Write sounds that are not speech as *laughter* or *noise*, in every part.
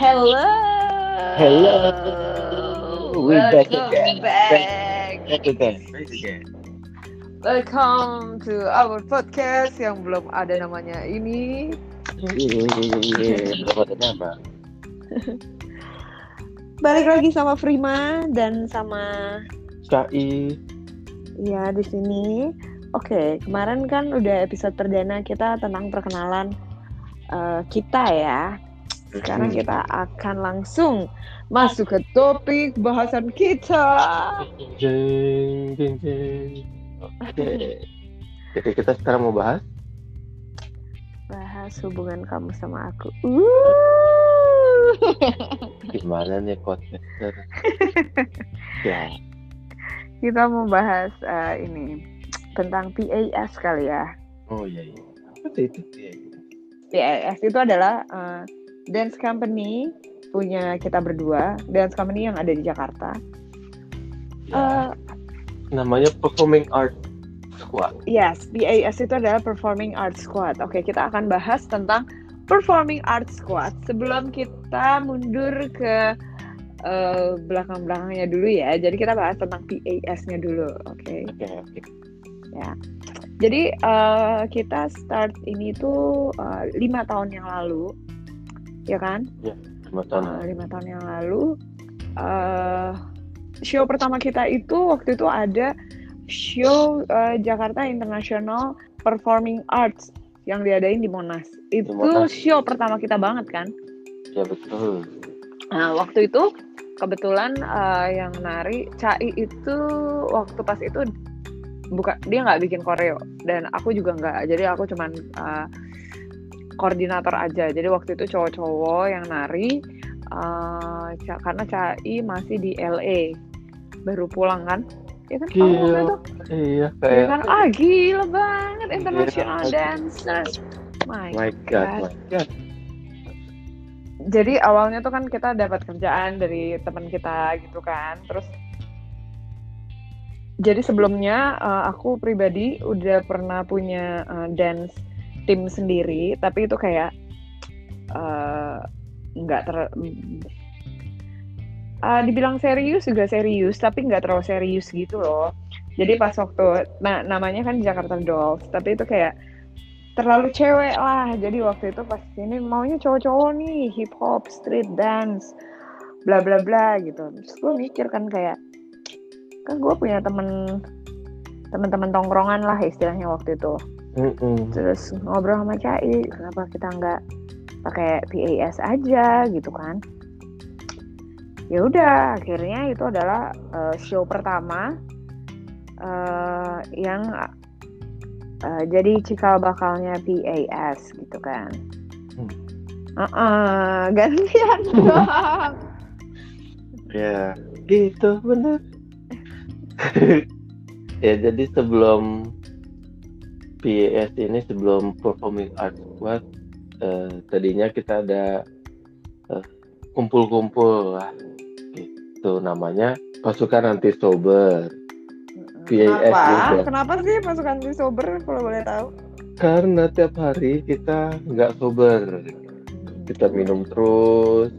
Hello. Hello. We back Welcome again. back. Back again. Back again. Welcome to our podcast yang belum ada namanya ini. Iya, belum ada nama. Balik lagi sama Prima dan sama Syai. ya di sini. Oke, kemarin kan udah episode perdana kita tentang perkenalan eh, kita ya. Sekarang Hmm. kita akan langsung masuk ke topik bahasan kita. Jeng, jeng, jeng. Oke. Jadi kita sekarang mau bahas Bahas hubungan kamu sama aku. Uh. gimana nih podcaster. *laughs* ya, kita mau bahas eh, ini tentang PAS kali ya. oh iya iya. Apa itu? Iya. PAS itu adalah eh, dance company punya kita berdua, dance company yang ada di Jakarta. Ya, Eh, namanya performing art squad. yes, PAS itu adalah Performing Arts Squad. Oke, kita akan bahas tentang Performing Arts Squad sebelum kita mundur ke eh, belakang-belakangnya dulu ya. Jadi kita bahas tentang PAS-nya dulu, oke? Oke, oke. Jadi eh, kita start ini tuh lima tahun yang lalu, ya kan? Lima tahun. Eh, lima tahun yang lalu. eh show pertama kita itu waktu itu ada show eh, Jakarta International Performing Arts yang diadain di Monas. Itu Monas. show pertama kita banget kan? Ya betul. Nah waktu itu kebetulan eh, yang nari Cai itu waktu pas itu buka dia nggak bikin koreo dan aku juga nggak jadi aku cuman eh, koordinator aja. Jadi waktu itu cowok-cowok yang nari Ca- karena Cai masih di LA baru pulang kan? Ya kan? Gila. itu? Iya, ya kayak kan? Ah gila banget. International Gila. dancer my, my god, my god. jadi awalnya tuh kan kita dapat kerjaan dari teman kita gitu kan. Terus jadi sebelumnya eh, aku pribadi udah pernah punya eh, dance tim sendiri tapi itu kayak eh, nggak ter eh, dibilang serius juga serius tapi nggak terlalu serius gitu loh. Jadi pas waktu nah namanya kan Jakarta Dolls tapi itu kayak terlalu cewek lah. Jadi waktu itu pas ini maunya cowok-cowok nih hip hop street dance bla bla bla gitu. Terus gue mikir kan kayak kan gue punya temen teman-teman tongkrongan lah istilahnya waktu itu Mm-mm. terus ngobrol sama Cai kenapa kita nggak pakai PAS aja gitu kan ya udah akhirnya itu adalah eh, show pertama eh, yang eh, jadi cikal bakalnya PAS gitu kan Hmm. Uh-uh, gantian *laughs* dong Ya, gitu bener. *laughs* ya jadi sebelum PES ini sebelum performing arts squad eh, tadinya kita ada eh, kumpul-kumpul lah gitu namanya pasukan anti sober PAS Kenapa? juga. Kenapa sih pasukan anti sober kalau boleh tahu? karena tiap hari kita nggak sober kita minum terus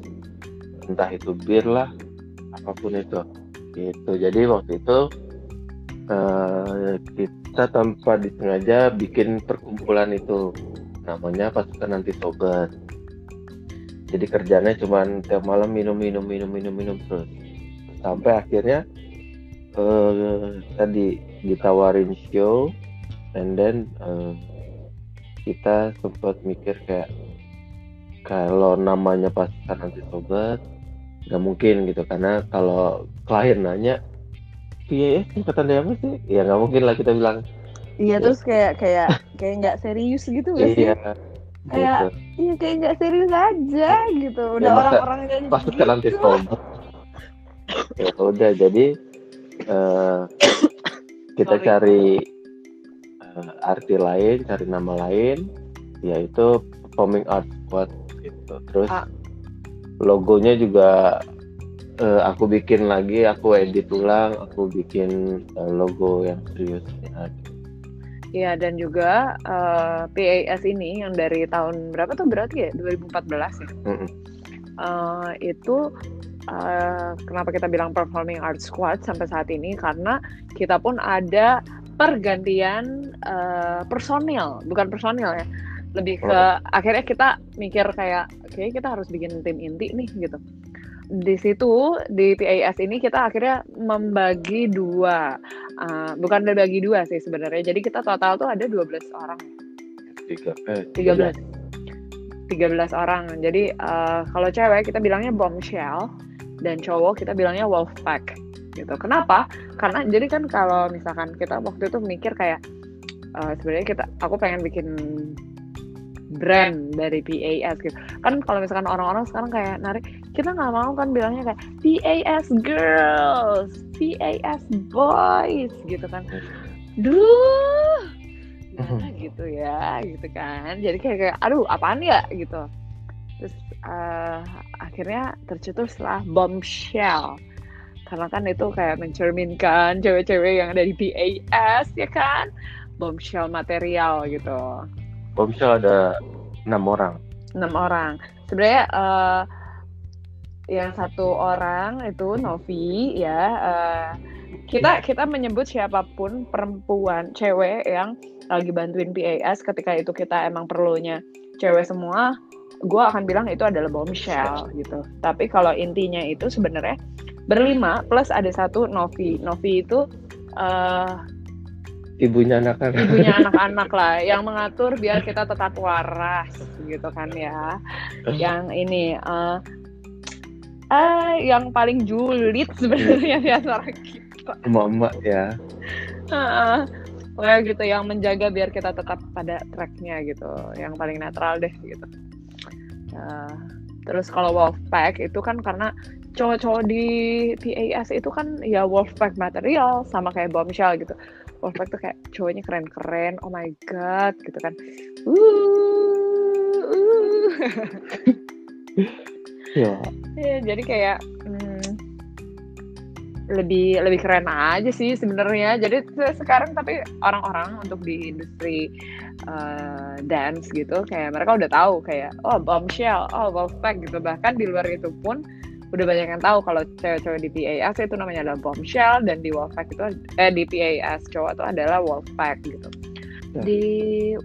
entah itu bir lah apa pun itu gitu jadi waktu itu eh, kita tanpa disengaja bikin perkumpulan itu. Namanya pasukan anti sober jadi kerjanya cuman tiap malam minum minum minum minum minum terus. Sampai akhirnya eh, tadi ditawarin show and then eh, kita sempat mikir kayak kalau namanya pasukan anti sobat nggak mungkin gitu. Karena kalau klien nanya iya ya singkatan dari apa sih ya nggak mungkin lah kita bilang Iya terus kayak kayak kayak nggak serius gitu gak sih? iya Kayak, gitu Iya kayak nggak serius aja gitu. Udah Ya, orang-orang yang pasukan anti gitu. sobat ya udah jadi eh, kita Sorry. cari eh, arti lain cari nama lain yaitu performing art squad gitu terus Ah. logonya juga eh, aku bikin lagi aku edit ulang aku bikin eh, logo yang seriusnya Iya dan juga eh, PAS ini yang dari tahun berapa tuh berarti ya 2014 ya. Mm-mm. uh, itu uh, kenapa kita bilang performing arts squad sampai saat ini karena kita pun ada pergantian uh, personil bukan personil ya lebih ke oh. akhirnya kita mikir kayak oke okay, kita harus bikin tim inti nih gitu di situ di PAS ini kita akhirnya membagi dua. Uh, bukan membagi dua sih sebenarnya. Jadi kita total tuh ada 12 orang. Tiga eh, 13 13 orang. Jadi uh, kalau cewek kita bilangnya bombshell dan cowok kita bilangnya wolfpack gitu. Kenapa? Karena jadi kan kalau misalkan kita waktu itu mikir kayak uh, sebenarnya kita aku pengen bikin brand dari PAS gitu. Kan kalau misalkan orang-orang sekarang kayak narik kita nggak mau kan bilangnya kayak PAS girls PAS boys gitu kan. Duh gimana gitu ya gitu kan. Jadi kayak, kayak aduh apaan ya? gitu. Terus uh, akhirnya tercetuslah bombshell. Karena kan itu kayak mencerminkan cewek-cewek yang ada di PAS ya kan? Bombshell material gitu Bombshell ada enam orang. Enam orang. Sebenarnya uh, yang satu orang itu Novi ya. Uh, kita kita menyebut siapa pun perempuan, cewek yang lagi bantuin PAS ketika itu kita emang perlunya cewek semua, gue akan bilang itu adalah bombshell gitu. Tapi kalau intinya itu sebenarnya berlima plus ada satu Novi. Novi itu uh, ibunya anak-anak ibunya *laughs* anak-anak lah yang mengatur biar kita tetap waras gitu kan ya. Yang ini uh, uh, yang paling julid sebenarnya ya suara kita. Mama ya. Uh, Pokoknya gitu yang menjaga biar kita tetap pada tracknya gitu yang paling netral deh gitu. Uh, terus kalau Wolfpack itu kan karena cowok-cowok di PAS itu kan ya Wolfpack material sama kayak Bombshell gitu Wolfpack tuh kayak cowoknya keren-keren oh my god gitu kan uh, uh. ya. ya jadi kayak hmm, lebih lebih keren aja sih sebenarnya jadi sekarang tapi orang-orang untuk di industri uh, dance gitu kayak mereka udah tahu kayak oh bombshell oh wolfpack gitu bahkan di luar itu pun udah banyak yang tahu kalau cewek-cewek di PAS itu namanya adalah bombshell dan di Wolfpack itu eh di PAS cowok itu adalah Wolfpack gitu. Ya. Di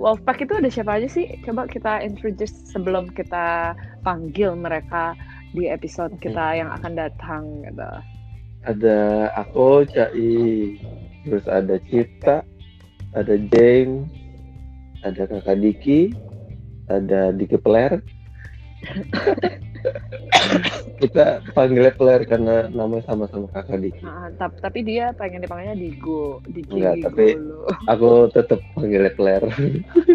Wolfpack itu ada siapa aja sih? Coba kita introduce sebelum kita panggil mereka di episode kita yang akan datang gitu. Ada aku, Cai, terus ada Cipta, ada James, ada Kakak Diki, ada Diki Peler, *laughs* *laughs* kita panggilnya player karena namanya sama-sama kakak Diki. Nah, tapi dia pengen dipanggilnya Digo, Diki Enggak, tapi aku tetap panggilnya player.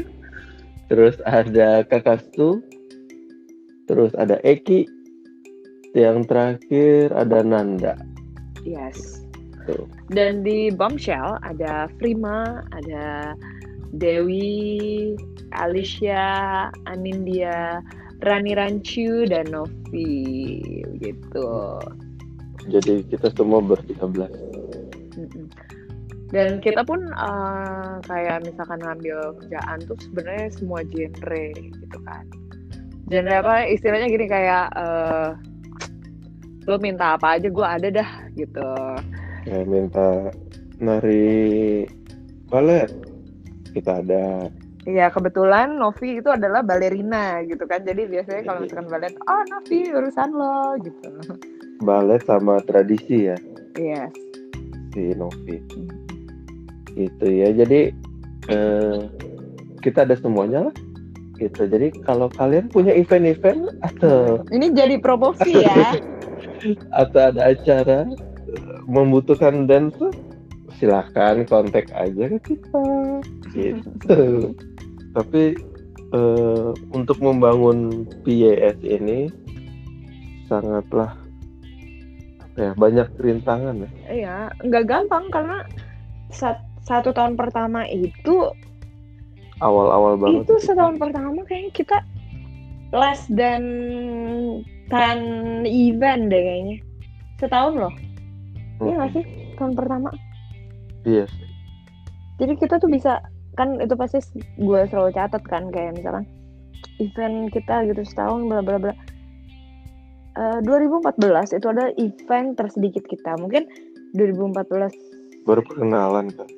*laughs* terus ada kakak Stu, terus ada Eki, yang terakhir ada Nanda. Yes. Tuh. Dan di Bombshell ada Prima, ada Dewi, Alicia, Anindya, Rani Rancu dan Novi gitu. Jadi kita semua bertiga. Dan kita pun uh, kayak misalkan ngambil kerjaan tuh sebenarnya semua genre gitu kan. Genre apa istilahnya gini kayak uh, lo minta apa aja gue ada dah gitu. Kayak minta nari balet kita ada Iya kebetulan Novi itu adalah balerina gitu kan. Jadi biasanya kalau misalkan balet oh Novi urusan lo gitu. Balet sama tradisi ya? Yes. Si Novi. Gitu ya jadi eh, kita ada semuanya lah. Gitu jadi kalau kalian punya event-event atau ini jadi promosi *laughs* ya. atau ada acara membutuhkan dancer silahkan kontak aja ke kita. Gitu *laughs* tapi uh, untuk membangun PAS ini sangatlah ya banyak rintangan ya. Iya, nggak gampang karena saat, satu tahun pertama itu awal-awal banget. Itu setahun pertama kayaknya kita less than ten event deh kayaknya. Setahun loh. Iya nggak sih tahun pertama? Iya sih. Jadi kita tuh bisa kan itu pasti gue selalu catat kan kayak misalkan event kita gitu setahun bla bla bla. Uh, 2014 itu ada event tersedikit kita. Mungkin 2014 baru perkenalan kan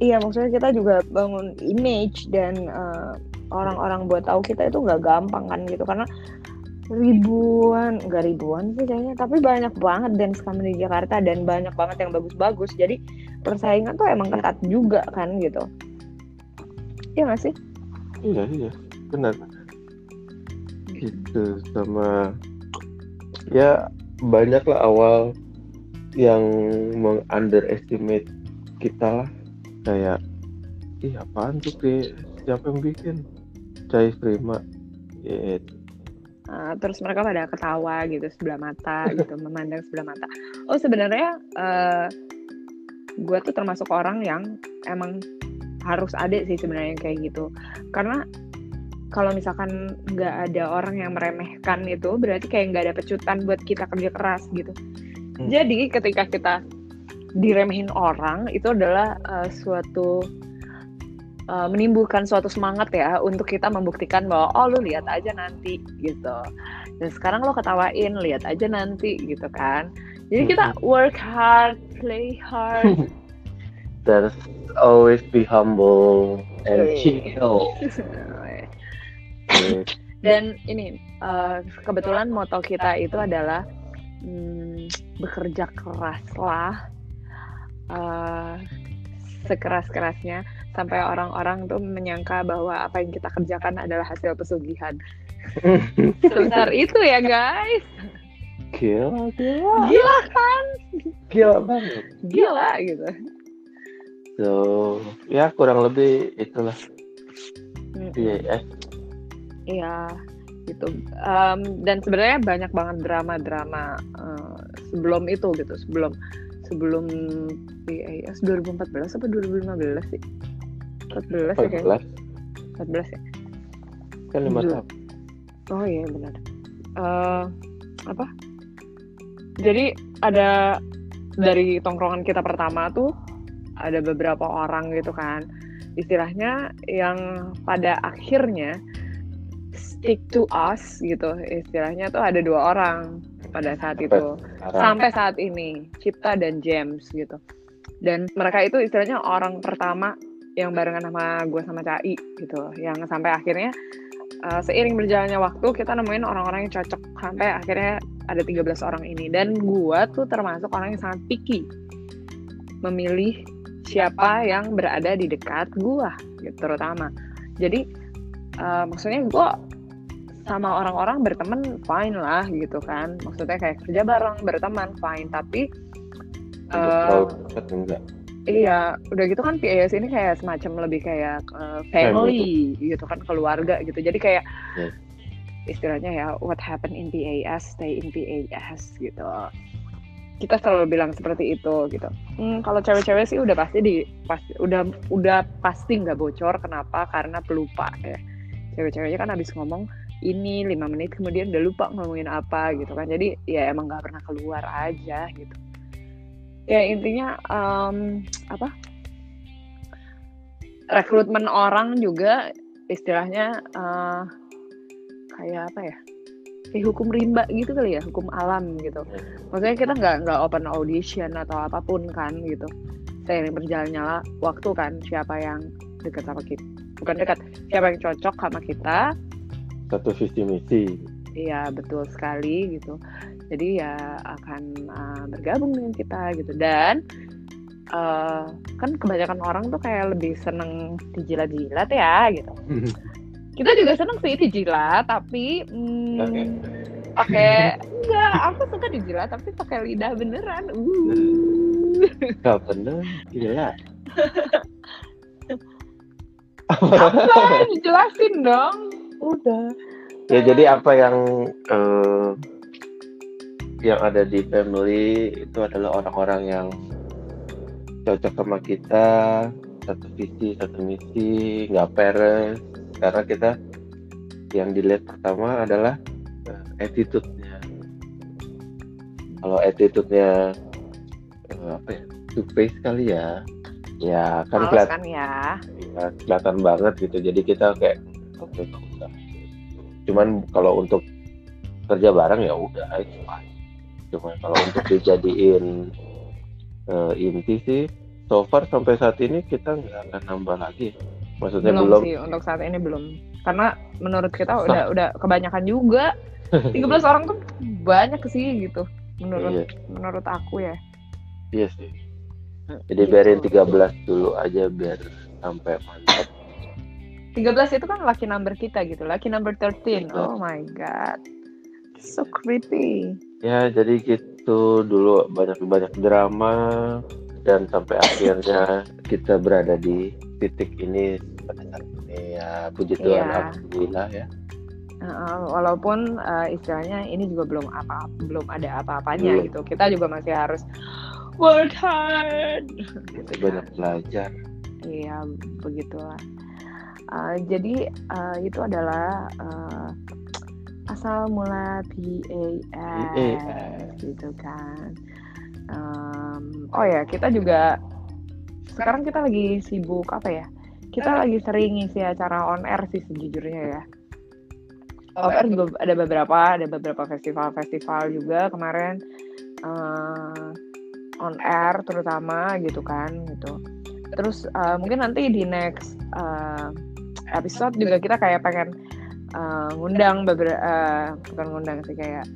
iya maksudnya kita juga bangun image dan uh, orang-orang buat tahu kita itu nggak gampang kan gitu. Karena ribuan nggak ribuan sih kayaknya. Tapi banyak banget dance company di Jakarta dan banyak banget yang bagus-bagus. Jadi persaingan tuh emang ketat juga kan gitu. Iya nggak sih? Iya iya. Benar. Gitu sama ya banyak lah awal yang meng underestimate kita lah. Kayak ih apaan tuh kayak siapa yang bikin? Cai Prima. Gitu Uh, terus mereka pada ketawa gitu sebelah mata gitu *laughs* memandang sebelah mata. Oh sebenarnya uh, gue tuh termasuk orang yang emang harus ada sih sebenarnya kayak gitu. Karena kalau misalkan nggak ada orang yang meremehkan itu berarti kayak nggak ada pecutan buat kita kerja keras gitu. Hmm. jadi ketika kita diremehin orang itu adalah uh, suatu uh, menimbulkan suatu semangat ya untuk kita membuktikan bahwa oh lu lihat aja nanti gitu. Dan sekarang lo ketawain lihat aja nanti gitu kan. Jadi kita work hard play hard. *laughs* There's always be humble and chill. *laughs* Dan ini uh, kebetulan moto kita itu adalah hmm, bekerja keraslah uh, sekeras-kerasnya sampai orang-orang tuh menyangka bahwa apa yang kita kerjakan adalah hasil pesugihan. *laughs* Sebesar itu ya guys. Gila, gila. Gila kan? Gila banget. Gila gitu. So, ya kurang lebih itulah. Iya, -hmm. Iya, gitu. Um, dan sebenarnya banyak banget drama-drama uh, sebelum itu gitu, sebelum sebelum PAS 2014 apa 2015 sih? 14 ya kayaknya. 14 ya? Kan lima tahun. Oh iya benar. Uh, apa? Jadi ada dari tongkrongan kita pertama tuh ada beberapa orang gitu kan. Istilahnya yang pada akhirnya stick to us gitu. Istilahnya tuh ada dua orang pada saat itu. Sampai saat ini Cipta dan James gitu. Dan mereka itu istilahnya orang pertama yang barengan sama gue sama Cai gitu yang sampai akhirnya uh, seiring berjalannya waktu kita nemuin orang-orang yang cocok. Sampai akhirnya ada 13 orang ini. Dan gue tuh termasuk orang yang sangat picky. Memilih siapa yang berada di dekat gue gitu terutama. Jadi uh, maksudnya gue sama orang-orang berteman fine lah gitu kan. Maksudnya kayak kerja bareng berteman fine. Tapi uh, enggak Iya, udah gitu kan PAS ini kayak semacam lebih kayak uh, family, family gitu kan keluarga gitu. Jadi kayak yes. istilahnya ya what happen in PAS stay in PAS gitu. Kita selalu bilang seperti itu gitu. Hmm, kalau cewek-cewek sih udah pasti di pasti udah udah pasti nggak bocor. Kenapa? Karena pelupa ya. Cewek-ceweknya kan habis ngomong ini lima menit kemudian udah lupa ngomongin apa gitu kan. Jadi ya emang nggak pernah keluar aja gitu ya intinya um, apa? Rekrutmen orang juga istilahnya uh, kayak apa ya? Kayak hukum rimba gitu kali ya hukum alam gitu. Maksudnya kita nggak nggak open audition atau apa pun kan gitu. Seiring berjalannya lah waktu kan siapa yang dekat sama kita bukan dekat siapa yang cocok sama kita. Satu visi misi. Iya betul sekali gitu jadi ya akan uh, bergabung dengan kita gitu. Dan uh, kan kebanyakan orang tuh kayak lebih seneng dijilat-jilat ya gitu. *laughs* Kita juga seneng sih dijilat tapi hmm, pakai *laughs* enggak aku suka dijilat tapi pakai lidah beneran. Uh. *laughs* Gak bener gila apa? Dijelasin dong. Udah. Ya jadi apa yang uh, yang ada di family itu adalah orang-orang yang cocok sama kita satu visi satu misi nggak peres karena kita yang dilihat pertama adalah uh, attitude-nya kalau attitude-nya uh, apa ya face kali ya ya kan kelihatan ya. ya kelihatan banget gitu jadi kita kayak oke okay, cuman kalau untuk kerja bareng ya udah itu fine. Cuma kalau untuk dijadiin uh, inti sih, so far sampai saat ini kita nggak akan nambah lagi. Maksudnya belum, belum. sih untuk saat ini belum karena menurut kita udah udah kebanyakan juga *laughs* 13 orang tuh banyak sih gitu menurut Iya. menurut aku ya Iya sih. Jadi Gitu. biarin 13 dulu aja biar sampai mantap. 13 itu kan lucky number kita gitu lucky number 13 Iya. oh my god so creepy. Ya jadi gitu dulu banyak-banyak drama dan sampai akhirnya kita berada di titik ini ya puji Tuhan Iya. alhamdulillah ya. Uh, walaupun uh, istilahnya ini juga belum apa belum ada apa-apanya gitu. Kita juga masih harus work hard. Kita banyak belajar. iya begitulah. Uh, jadi uh, itu adalah uh, asal mula PAS PAS. gitu kan. Um, oh ya kita juga sekarang kita lagi sibuk apa ya kita lagi sering ngisi acara on air sih sejujurnya ya. On air juga ada beberapa ada beberapa festival-festival juga kemarin eh, on air terutama gitu kan gitu. Terus eh, mungkin nanti di next eh, episode juga kita kayak pengen eh, ngundang beberapa bukan ngundang sih kayak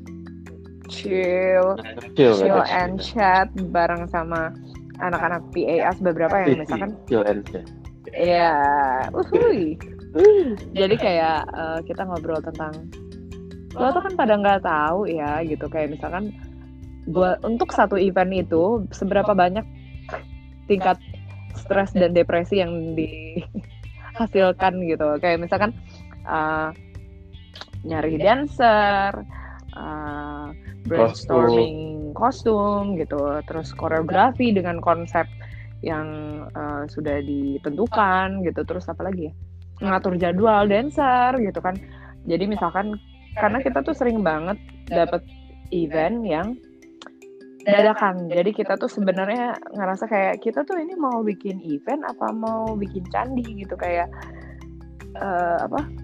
chill Chill, chill ada and chat bareng sama anak-anak PAS beberapa yang misalkan. chill and chat. ya uhuy. jadi kayak eh, kita ngobrol tentang lo tuh kan pada nggak tahu ya gitu. Kayak misalkan buat untuk satu event itu seberapa banyak tingkat stres dan depresi yang dihasilkan *laughs* gitu. Kayak misalkan eh, nyari dancer eh, brainstorming kostum. gitu. Terus koreografi dengan konsep yang eh, sudah ditentukan gitu. Terus apa lagi ya? Ngatur jadwal dancer gitu kan. Jadi misalkan karena kita tuh sering banget dapat event yang dadakan. Jadi kita tuh sebenarnya ngerasa kayak kita tuh ini mau bikin event apa mau bikin candi gitu. Kayak eh, apa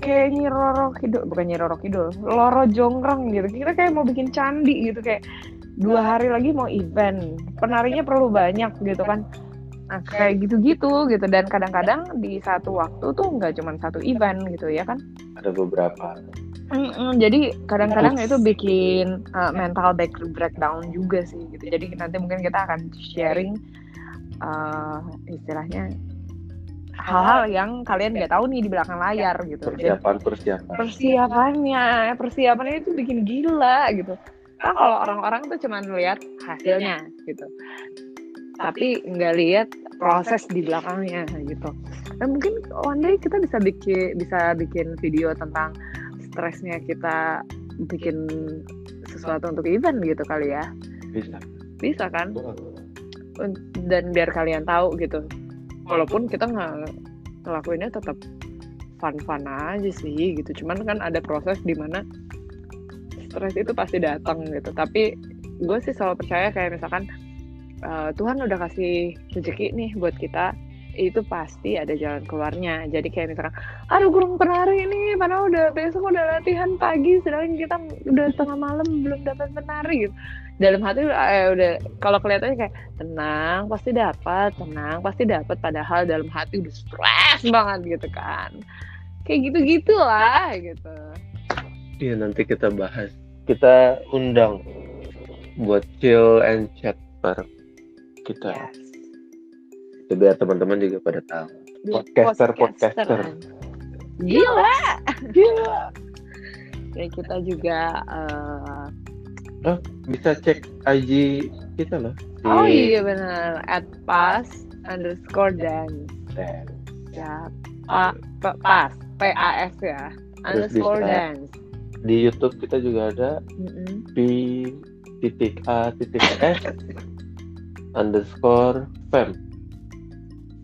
kayak Nyi Roro Kidul bukan Nyi Roro Kidul Loro Jongrang gitu. Kita kayak mau bikin candi gitu kayak dua hari lagi mau event. Penarinya perlu banyak gitu kan. Nah kayak gitu-gitu gitu. Dan kadang-kadang di satu waktu tuh nggak cuma satu event gitu ya kan? Ada beberapa. Mm-mm, jadi kadang-kadang itu bikin uh, mental back breakdown juga sih gitu. Jadi nanti mungkin kita akan sharing uh, istilahnya hal-hal yang kalian nggak tahu nih di belakang layar gitu. Jadi Persiapan persiapan. persiapannya, persiapannya itu bikin gila gitu. Kan kalau orang-orang tuh cuma lihat hasilnya gitu, tapi nggak lihat proses di belakangnya gitu. Dan mungkin one day kita bisa bikin bisa bikin video tentang stresnya kita bikin sesuatu untuk event gitu kali ya. Bisa. Bisa kan? Dan biar kalian tahu gitu. Walaupun kita nggak ngelakuinnya tetap fun-fun aja sih gitu. Cuman kan ada proses di mana stres itu pasti datang gitu. Tapi gue sih selalu percaya kayak misalkan eh, Tuhan udah kasih rezeki nih buat kita itu pasti ada jalan keluarnya jadi kayak misalkan aduh gurung penari ini padahal udah besok udah latihan pagi sedangkan kita udah tengah malam belum dapat penari gitu dalam hati eh, udah kalau kelihatannya kayak tenang pasti dapat tenang pasti dapat padahal dalam hati udah stres banget gitu kan kayak gitu gitulah gitu Iya nanti kita bahas. Kita undang buat chill and chat bareng kita. yes. Ya, biar teman-teman juga pada tahu. Podcaster, podcaster. gila. Gila. ya kita juga eh, Bisa cek IG kita loh. Di oh iya. benar. At pas underscore dan. Ya pa, pa- pas. P a s ya. Underscore dance Di YouTube kita juga ada. Mm-mm. P titik A titik S *laughs* underscore fam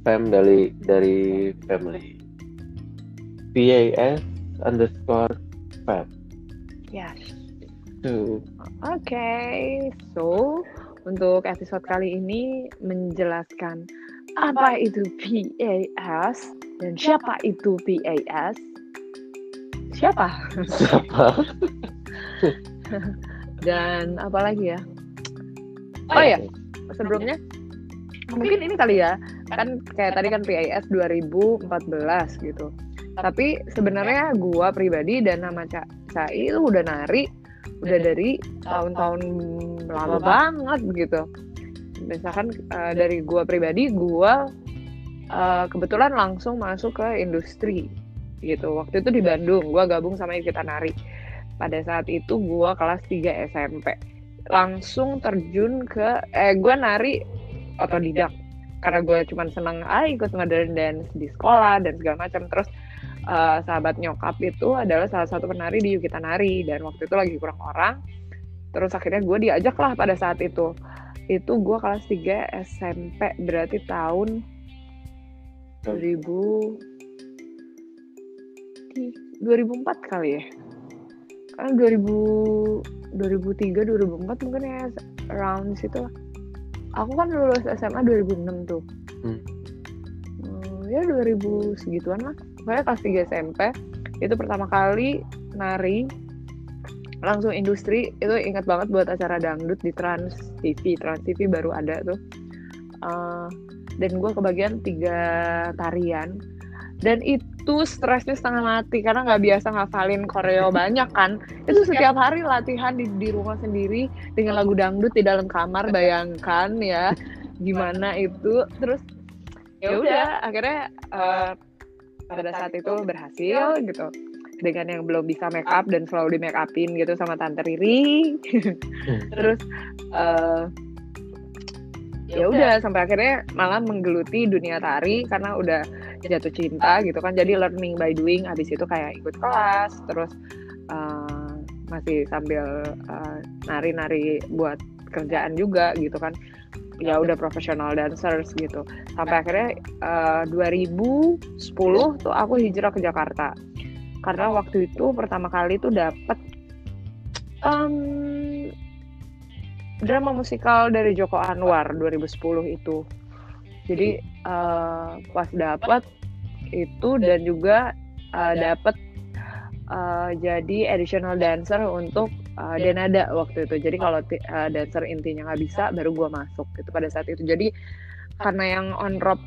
fam dari dari family. PAS underscore fam yes. Tuh. Oke so untuk episode kali ini menjelaskan apa itu PAS dan siapa itu PAS siapa? Siapa? *laughs* Dan apa lagi ya? Oh ya sebelumnya mungkin ini kali ya. Kan kayak tadi kan PIS 2014 gitu. Tapi sebenarnya gua pribadi dan nama Ca Cai itu udah nari udah dari tahun-tahun lama banget. gitu. Misalkan uh, dari gua pribadi gua uh, kebetulan langsung masuk ke industri gitu. Waktu itu di Bandung gua gabung sama kita nari. Pada saat itu gua kelas 3 SMP langsung terjun ke eh gua nari otodidak karena gue cuma seneng ah ikut modern dance di sekolah dan segala macam. Terus uh, sahabat nyokap itu adalah salah satu penari di Yukita Nari. Dan waktu itu lagi kurang orang. Terus akhirnya gue diajak lah pada saat itu. Itu gue kelas 3 SMP berarti tahun 2000 2004 kali ya. Karena 2000 2003 2004 mungkin ya around situ lah aku kan lulus SMA 2006 tuh. Hmm. Hmm, ya 2000 segituan lah. Pokoknya kelas 3 SMP itu pertama kali nari langsung industri itu ingat banget buat acara dangdut di Trans TV Trans TV baru ada tuh. Uh, dan gue kebagian tiga tarian dan itu stresnya setengah mati karena nggak biasa ngafalin koreo *laughs* banyak kan. Itu setiap hari latihan di, di rumah sendiri dengan lagu dangdut di dalam kamar bayangkan ya *laughs* gimana itu. Terus ya udah akhirnya uh, pada saat itu berhasil gitu. Dengan yang belum bisa make up dan selalu di make upin gitu sama tante Riri. *laughs* Terus uh, ya udah. sampai akhirnya malah menggeluti dunia tari karena udah jatuh cinta gitu kan. Jadi learning by doing habis itu kayak ikut kelas terus uh, masih sambil uh, nari-nari buat kerjaan juga gitu kan. Ya udah profesional dancers gitu. Sampai akhirnya uh, eh, 2010 tuh aku hijrah ke Jakarta. Karena waktu itu pertama kali tuh dapet um, drama musikal dari Joko Anwar 2010 itu. Jadi uh, pas dapat itu dan juga uh, dapat uh, jadi additional dancer untuk uh, Denada waktu itu. Jadi kalau uh, dancer intinya nggak bisa, baru gue masuk gitu pada saat itu. Jadi karena yang on rock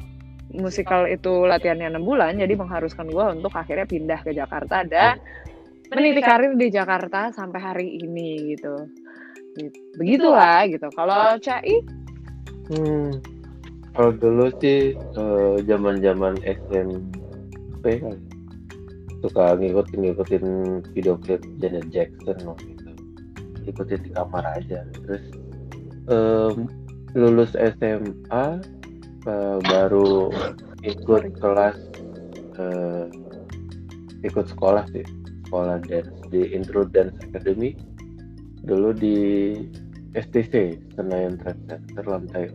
musikal itu latihannya enam bulan, jadi mengharuskan gue untuk akhirnya pindah ke Jakarta dan meniti karir di Jakarta sampai hari ini gitu. Begitulah gitu. Kalau Cai? Hmm, kalau dulu sih zaman-zaman uh, SMP kan. Suka ngikutin ngikutin video klip Janet Jackson waktu itu. Ikutin di kamar aja. Terus um, lulus SMA uh, baru ikut kelas uh, ikut sekolah sih. Sekolah dance di Intro Dance Academy. Dulu di STC Senayan Trade Center lantai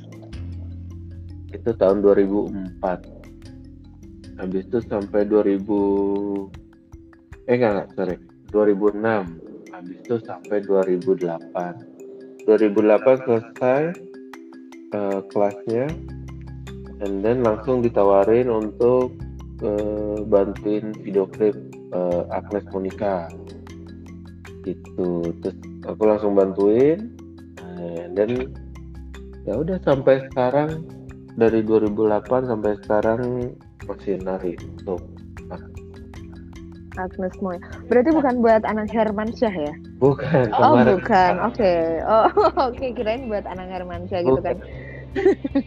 itu tahun 2004 habis itu sampai 2000 eh enggak, enggak sorry. 2006 habis itu sampai 2008 2008 selesai uh, kelasnya. And then langsung ditawarin untuk uh, bantuin video klip uh, Agnes Monica. Gitu. Terus aku langsung bantuin. And then ya udah sampai sekarang dari 2008 sampai sekarang masih nari tuh Agnes Moy. Berarti bukan buat anak Herman Syah ya? Bukan. Oh bukan. Oke. Okay. Oh *laughs* oke okay. kirain buat anak Herman Syah gitu kan?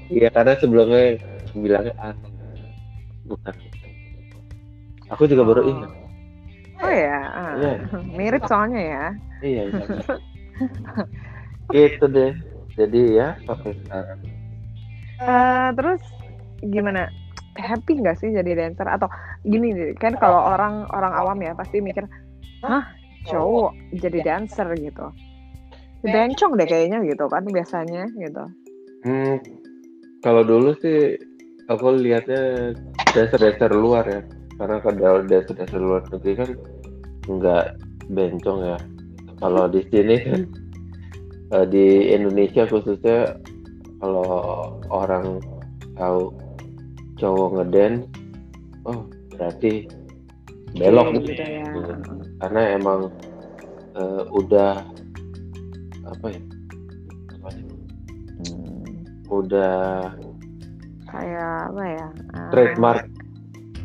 Iya karena sebelumnya bilangnya anak. Bukan. Aku juga baru oh. ingat. Oh ya. Ah. Yeah. Mirip soalnya ya. iya. iya. *laughs* gitu deh. Jadi ya sampai sekarang uh, terus gimana? Happy nggak sih jadi dancer? Atau gini kan kalau orang orang awam ya pasti mikir hah cowok jadi dancer gitu. Bencong deh kayaknya gitu kan biasanya gitu. Hmm, kalau dulu sih aku lihatnya dancer-dancer luar ya. Karena kalau dancer-dancer luar negeri kan nggak bencong ya. Kalau di sini kan *laughs* eh, di Indonesia khususnya kalau orang tahu cowok ngeden oh berarti belok gitu, gitu, ya. Karena emang eh, udah apa ya udah kayak apa ya? eh, trademark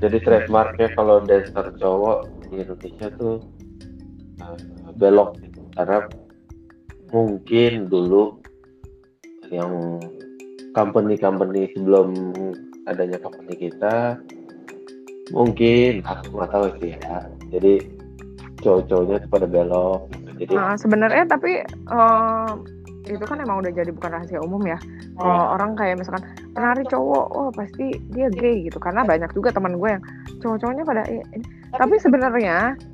jadi trademarknya kalau dancer cowok di Indonesia tuh eh, belok gitu. karena mungkin dulu yang company-company sebelum adanya company kita mungkin aku nggak tahu sih ya jadi cowok-cowoknya tuh pada belok gitu. jadi Nah, sebenarnya tapi eh, itu kan emang udah jadi bukan rahasia umum ya. Kalau orang kayak misalkan penari cowok, oh pasti dia gay gitu. Karena banyak juga teman gue yang cowok-cowoknya pada "Eh, ini." Tapi sebenarnya Ya.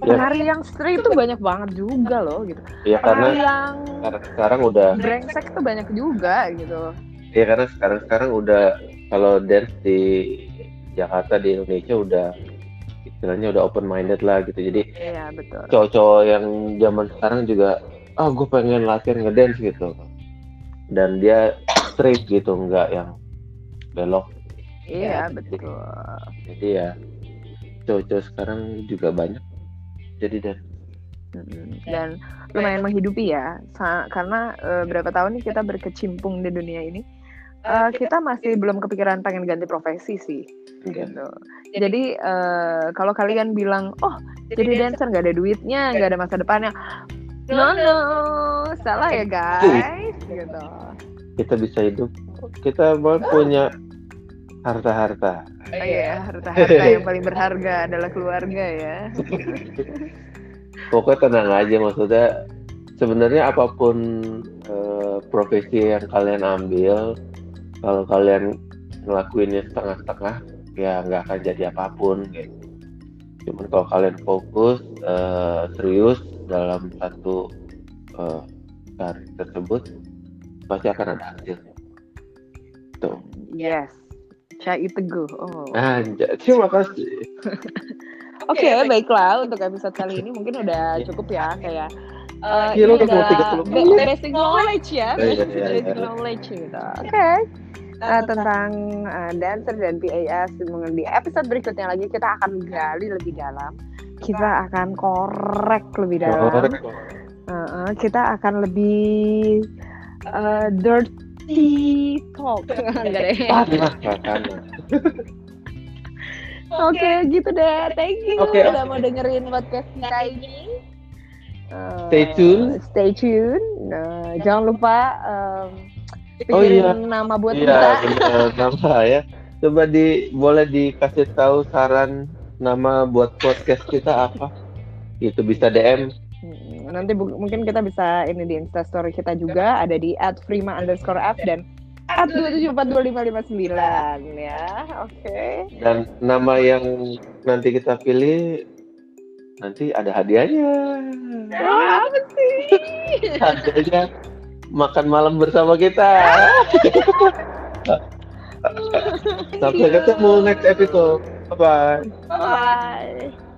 Penari yang straight itu banyak banget juga loh gitu. ya Penari karena yang sekarang, sekarang udah brengsek tuh banyak juga gitu. ya karena sekarang sekarang udah kalau dance di Jakarta di Indonesia udah istilahnya udah open minded lah gitu jadi Iya betul. cowok-cowok yang zaman sekarang juga ah gue pengen latihan ngedance gitu dan dia straight gitu nggak yang belok Iya Ya, betul. jadi ya cowok-cowok sekarang juga banyak jadi dan. Dan lumayan menghidupi ya, karena eh, berapa tahun nih kita berkecimpung di dunia ini, eh, kita masih belum kepikiran pengen ganti profesi sih, gitu. Jadi eh, kalau kalian bilang, oh jadi dancer nggak ada duitnya, nggak ada masa depannya, no no, salah ya guys, gitu. kita bisa hidup. Kita mau punya harta-harta. Oh iya, harta-harta *laughs* yang paling berharga adalah keluarga ya. *laughs* pokoknya tenang aja maksudnya sebenarnya apa pun eh, profesi yang kalian ambil kalau kalian ngelakuinnya setengah-setengah ya nggak akan jadi apa pun gitu. cuman kalau kalian fokus eh, serius dalam satu eh, karir tersebut pasti akan ada hasilnya. Tuh. Yes, Cai Teguh. Oh. Anjay, terima kasih *laughs* Oke, baiklah untuk episode kali ini mungkin udah cukup ya kayak eh, Gila, ini udah mau udah 30 ba- menit. basic knowledge ya, Iya, basic, iya, basic iya. knowledge gitu. Oke. Eh, tentang eh, dancer dan PAS di episode berikutnya lagi kita akan gali lebih dalam. Kita akan korek lebih dalam. Eh, eh, kita akan lebih eh, *laughs* Enggak deh. Panas, panas. Oke, gitu deh. Thank you Oke, udah oke. mau dengerin podcast kita ini. Uh, Stay tune. Stay tune. Nah, jangan lupa um, Oh, iya. nama buat Iya, kita. *laughs* nama ya. Coba di boleh dikasih tahu saran nama buat podcast kita apa? Itu bisa DM. Nanti mungkin kita bisa ini di instastory kita juga ada di @prima underscore f dan @2742559 ya. Oke. dan nama yang nanti kita pilih nanti ada hadiahnya. Wah, apa sih? Hadiahnya makan malam bersama kita. *laughs* Sampai ketemu next episode. Bye bye. Bye.